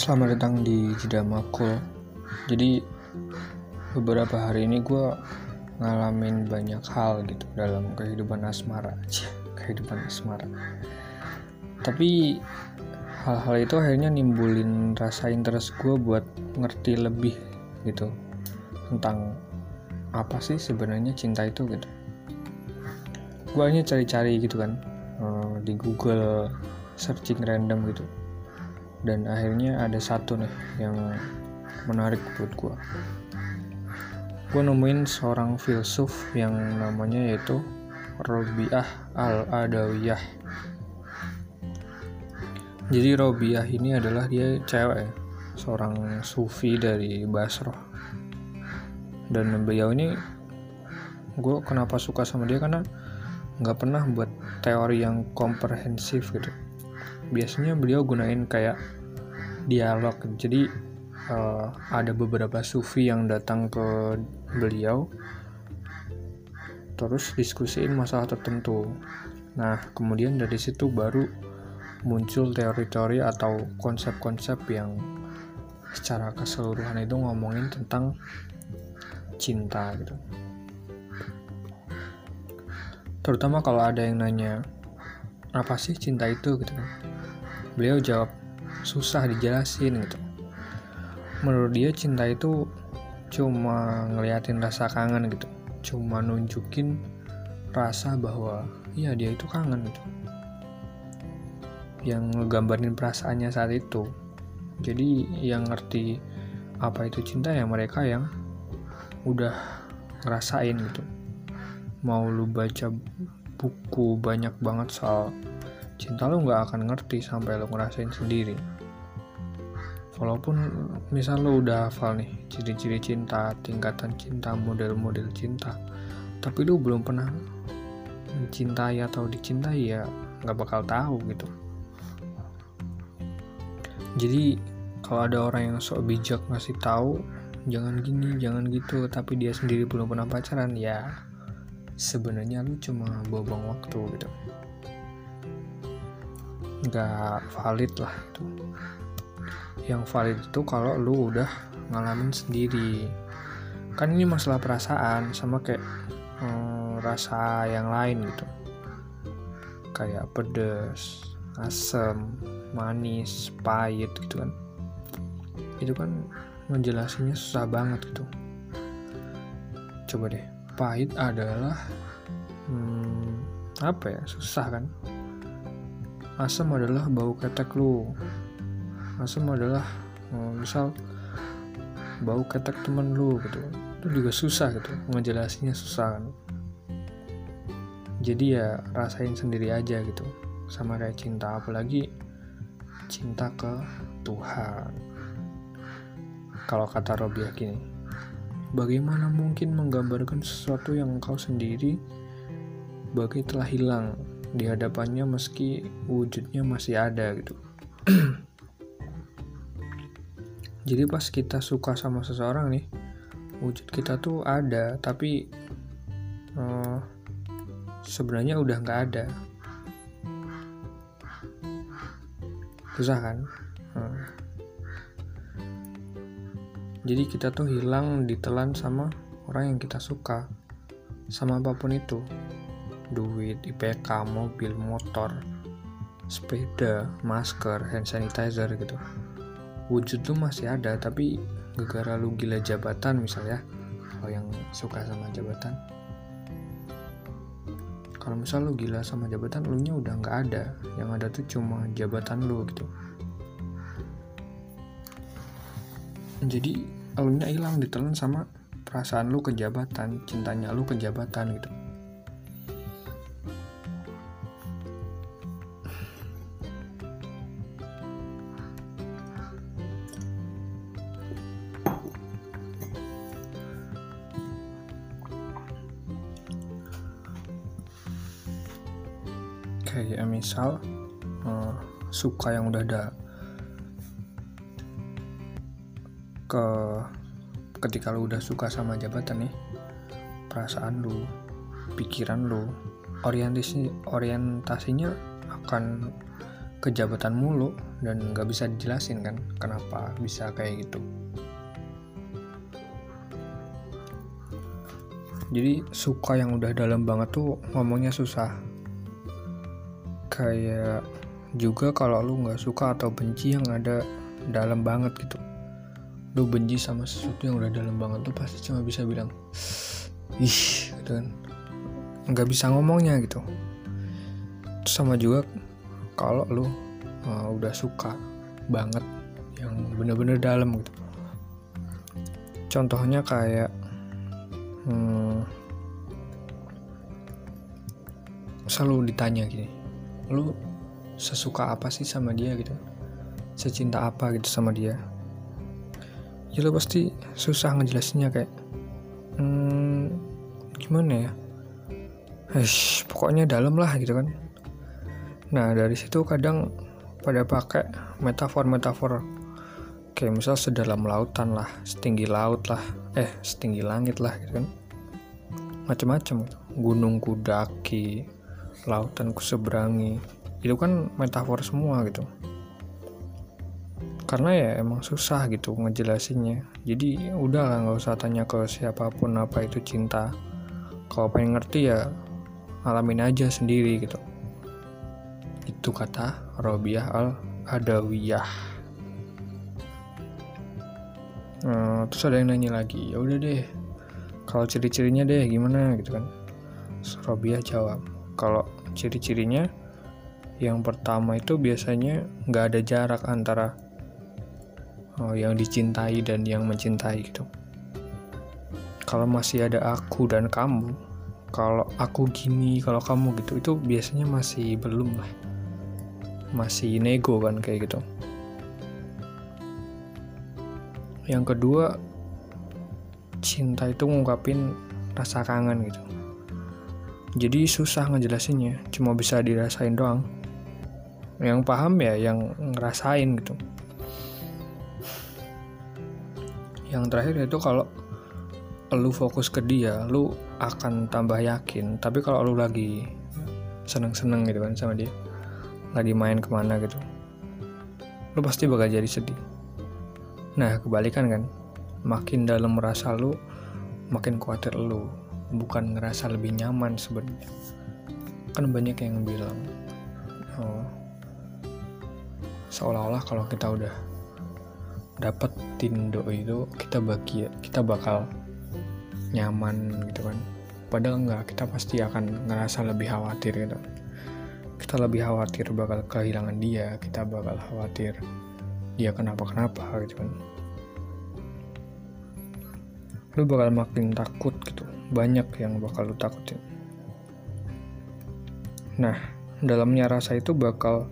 Selamat datang di Jeda Makul. Jadi beberapa hari ini gue ngalamin banyak hal gitu dalam kehidupan asmara, Cih, kehidupan asmara. Tapi hal-hal itu akhirnya nimbulin rasa interest gue buat ngerti lebih gitu tentang apa sih sebenarnya cinta itu gitu. Gue hanya cari-cari gitu kan eh, di Google searching random gitu dan akhirnya ada satu nih yang menarik buat gue gue nemuin seorang filsuf yang namanya yaitu Robiah al-Adawiyah. Jadi Robiah ini adalah dia cewek ya, seorang sufi dari Basroh dan beliau ini gue kenapa suka sama dia? Karena nggak pernah buat teori yang komprehensif gitu biasanya beliau gunain kayak dialog. Jadi uh, ada beberapa sufi yang datang ke beliau terus diskusiin masalah tertentu. Nah kemudian dari situ baru muncul teori-teori atau konsep-konsep yang secara keseluruhan itu ngomongin tentang cinta gitu. Terutama kalau ada yang nanya apa sih cinta itu? gitu kan beliau jawab susah dijelasin gitu. Menurut dia cinta itu cuma ngeliatin rasa kangen gitu. Cuma nunjukin rasa bahwa iya dia itu kangen gitu. Yang ngegambarin perasaannya saat itu. Jadi yang ngerti apa itu cinta ya mereka yang udah ngerasain gitu. Mau lu baca buku banyak banget soal cinta lo nggak akan ngerti sampai lo ngerasain sendiri. Walaupun misal lo udah hafal nih ciri-ciri cinta tingkatan cinta model-model cinta tapi lo belum pernah mencintai atau dicintai ya nggak bakal tahu gitu. Jadi kalau ada orang yang sok bijak ngasih tahu jangan gini jangan gitu tapi dia sendiri belum pernah pacaran ya sebenarnya lu cuma buang waktu gitu nggak valid lah itu. Yang valid itu kalau lu udah ngalamin sendiri. Kan ini masalah perasaan sama kayak hmm, rasa yang lain gitu. Kayak pedes asam manis pahit gitu kan. Itu kan menjelasinya susah banget gitu. Coba deh pahit adalah hmm, apa ya susah kan asam adalah bau ketek lu. Asam adalah oh, misal bau ketek temen lu gitu. Itu juga susah gitu ngejelasinnya susah kan. Jadi ya rasain sendiri aja gitu sama kayak cinta. Apalagi cinta ke Tuhan. Kalau kata Robiah gini bagaimana mungkin menggambarkan sesuatu yang engkau sendiri bagai telah hilang di hadapannya meski wujudnya masih ada gitu. Jadi pas kita suka sama seseorang nih wujud kita tuh ada tapi uh, sebenarnya udah nggak ada. Susah kan? Uh. jadi kita tuh hilang ditelan sama orang yang kita suka sama apa pun itu duit, IPK, mobil, motor, sepeda, masker, hand sanitizer gitu. Wujud tuh masih ada, tapi gara-gara lu gila jabatan misalnya, kalau yang suka sama jabatan. Kalau misal lu gila sama jabatan, lu nya udah nggak ada. Yang ada tuh cuma jabatan lu gitu. Jadi, lu nya hilang ditelan sama perasaan lu ke jabatan, cintanya lu ke jabatan gitu. Kayak misal uh, suka yang udah ada. Ke ketika lu udah suka sama jabatan nih perasaan lu pikiran lu orientasi orientasinya akan kejabatan mulu dan nggak bisa dijelasin kan kenapa bisa kayak gitu. Jadi suka yang udah dalam banget tuh ngomongnya susah kayak juga kalau lu nggak suka atau benci yang ada dalam banget gitu. Lu benci sama sesuatu yang udah dalam banget tuh pasti cuma bisa bilang ih gitu kan. Nggak bisa ngomongnya gitu. Sama juga kalau lu uh, udah suka banget yang bener-bener dalam gitu. Contohnya kayak hmm, selalu ditanya gini lu sesuka apa sih sama dia gitu? Secinta apa gitu sama dia? Ya lo pasti susah ngejelasinnya kayak hmm, gimana ya? Eish, pokoknya dalam lah gitu kan. Nah dari situ kadang pada pakai metafor-metafor. Kayak misal sedalam lautan lah setinggi laut lah eh setinggi langit lah gitu kan. Macam-macam gunung kudaki lautan kuseberangi itu kan metafor semua gitu. Karena ya emang susah gitu ngejelasinnya. Jadi udah lah nggak usah tanya ke siapa pun apa itu cinta. Kalau pengen ngerti ya alamin aja sendiri gitu. Itu kata Robiah al Adawiyah nah, terus ada yang nanya lagi ya udah deh kalau ciri-cirinya deh gimana? Gitu kan. Robiah jawab kalau ciri-cirinya yang pertama itu biasanya nggak ada jarak antara oh, yang dicintai dan yang mencintai gitu. Kalau masih ada aku dan kamu kalau aku gini kalau kamu gitu itu biasanya masih belum lah. Masih nego kan kayak gitu. Yang kedua cinta itu ngungkapin rasa kangen gitu jadi susah ngejelasinnya cuma bisa dirasain doang. Yang paham ya yang ngerasain gitu. Yang terakhir itu kalau lu fokus ke dia lu akan tambah yakin. Tapi kalau lu lagi seneng-seneng gitu kan sama dia lagi main ke mana gitu lu pasti bakal jadi sedih. Nah kebalikan kan makin dalam merasa lu makin khawatir lu bukan ngerasa lebih nyaman sebenarnya. Kan banyak yang bilang oh seolah-olah kalau kita udah dapet tindo itu kita bahagia kita bakal nyaman gitu kan. Padahal enggak kita pasti akan ngerasa lebih khawatir gitu. Kita lebih khawatir bakal kehilangan dia kita bakal khawatir dia kenapa-kenapa gitu kan lu bakal makin takut gitu. Banyak yang bakal lu takutin. Nah dalamnya rasa itu bakal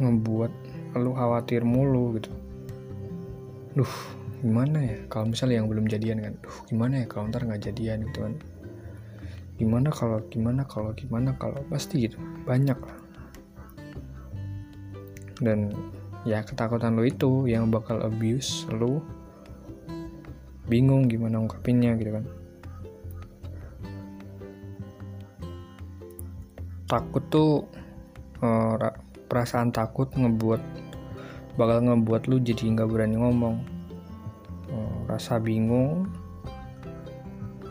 ngebuat lu khawatir mulu gitu. Duh gimana ya? Kalau misalnya yang belum jadian kan duh gimana ya kalau ntar nggak jadian gitu kan? Gimana kalau gimana kalau gimana kalau? Pasti gitu. Banyak lah. Dan ya ketakutan lo itu yang bakal abuse lo bingung gimana ungkapinnya gitu kan. Takut tuh uh, perasaan takut ngebuat bakal ngebuat lu jadi nggak berani ngomong. Uh, rasa bingung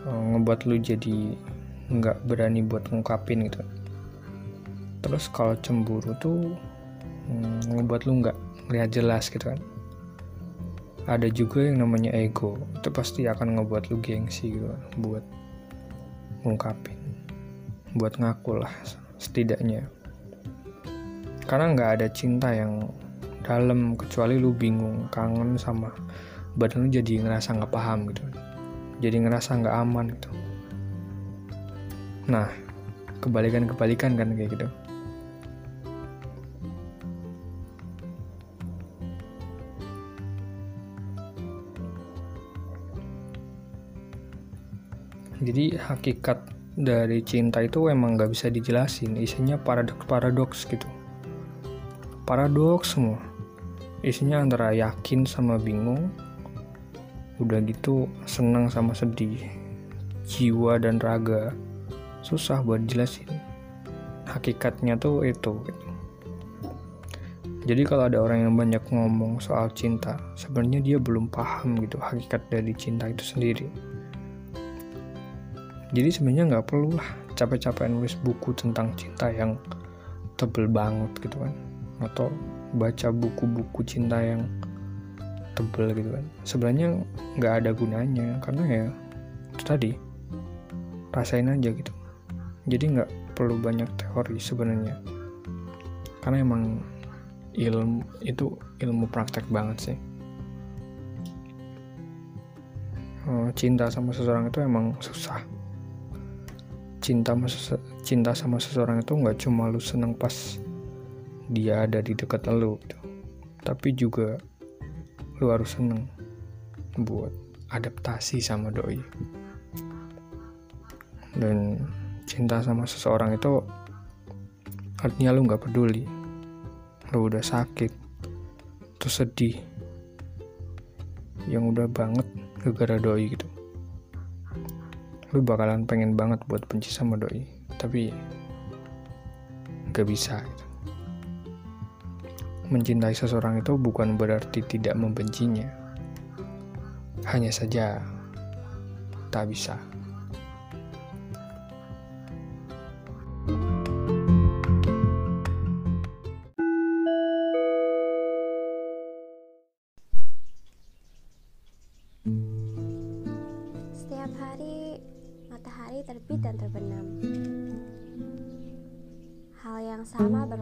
uh, ngebuat lu jadi nggak berani buat ngungkapin gitu. Terus kalau cemburu tuh um, ngebuat lu nggak lihat jelas gitu kan ada juga yang namanya ego. Itu pasti akan ngebuat lu gengsi gitu buat ngungkapin buat ngaku lah setidaknya. Karena nggak ada cinta yang dalam kecuali lu bingung kangen sama badan lu jadi ngerasa nggak paham gitu. Jadi ngerasa nggak aman gitu. Nah kebalikan kebalikan kan kayak gitu jadi hakikat dari cinta itu emang nggak bisa dijelasin. Isinya paradoks paradoks gitu. Paradoks semua. Isinya antara yakin sama bingung udah gitu senang sama sedih jiwa dan raga. Susah buat jelasin hakikatnya tuh itu. Jadi kalau ada orang yang banyak ngomong soal cinta sebenarnya dia belum paham gitu hakikat dari cinta itu sendiri jadi sebenarnya nggak perlu lah capek-capek nulis buku tentang cinta yang tebel banget gitu kan. Atau baca buku-buku cinta yang tebel gitu kan. Sebenarnya nggak ada gunanya karena ya itu tadi rasain aja gitu. Jadi nggak perlu banyak teori sebenarnya. Karena emang ilmu itu ilmu praktek banget sih. Oh, cinta sama seseorang itu emang susah cinta sama cinta sama seseorang itu nggak cuma lu seneng pas dia ada di dekat lu gitu. tapi juga lu harus seneng buat adaptasi sama doi. Dan cinta sama seseorang itu artinya lu nggak peduli. Lu udah sakit terus sedih. Yang udah banget gara-gara doi gitu lu bakalan pengen banget buat benci sama doi tapi gak bisa gitu. mencintai seseorang itu bukan berarti tidak membencinya hanya saja tak bisa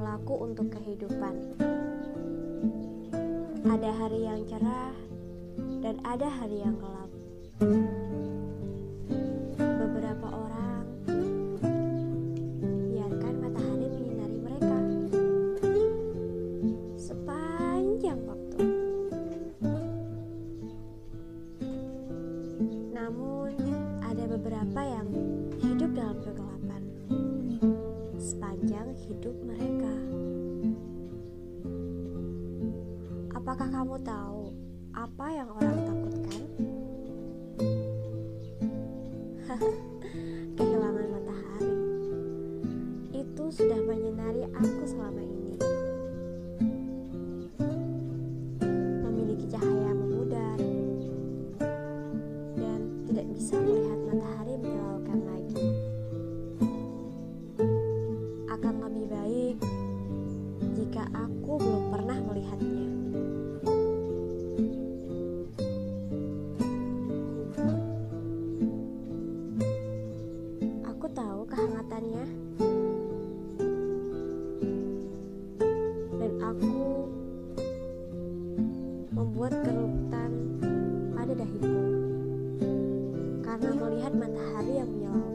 berlaku untuk kehidupan. Ada hari yang cerah dan ada hari yang gelap. Apakah kamu tahu apa yang orang takutkan? Kehilangan matahari. Itu sudah menyinari aku selama ini. Matahari yang menyala.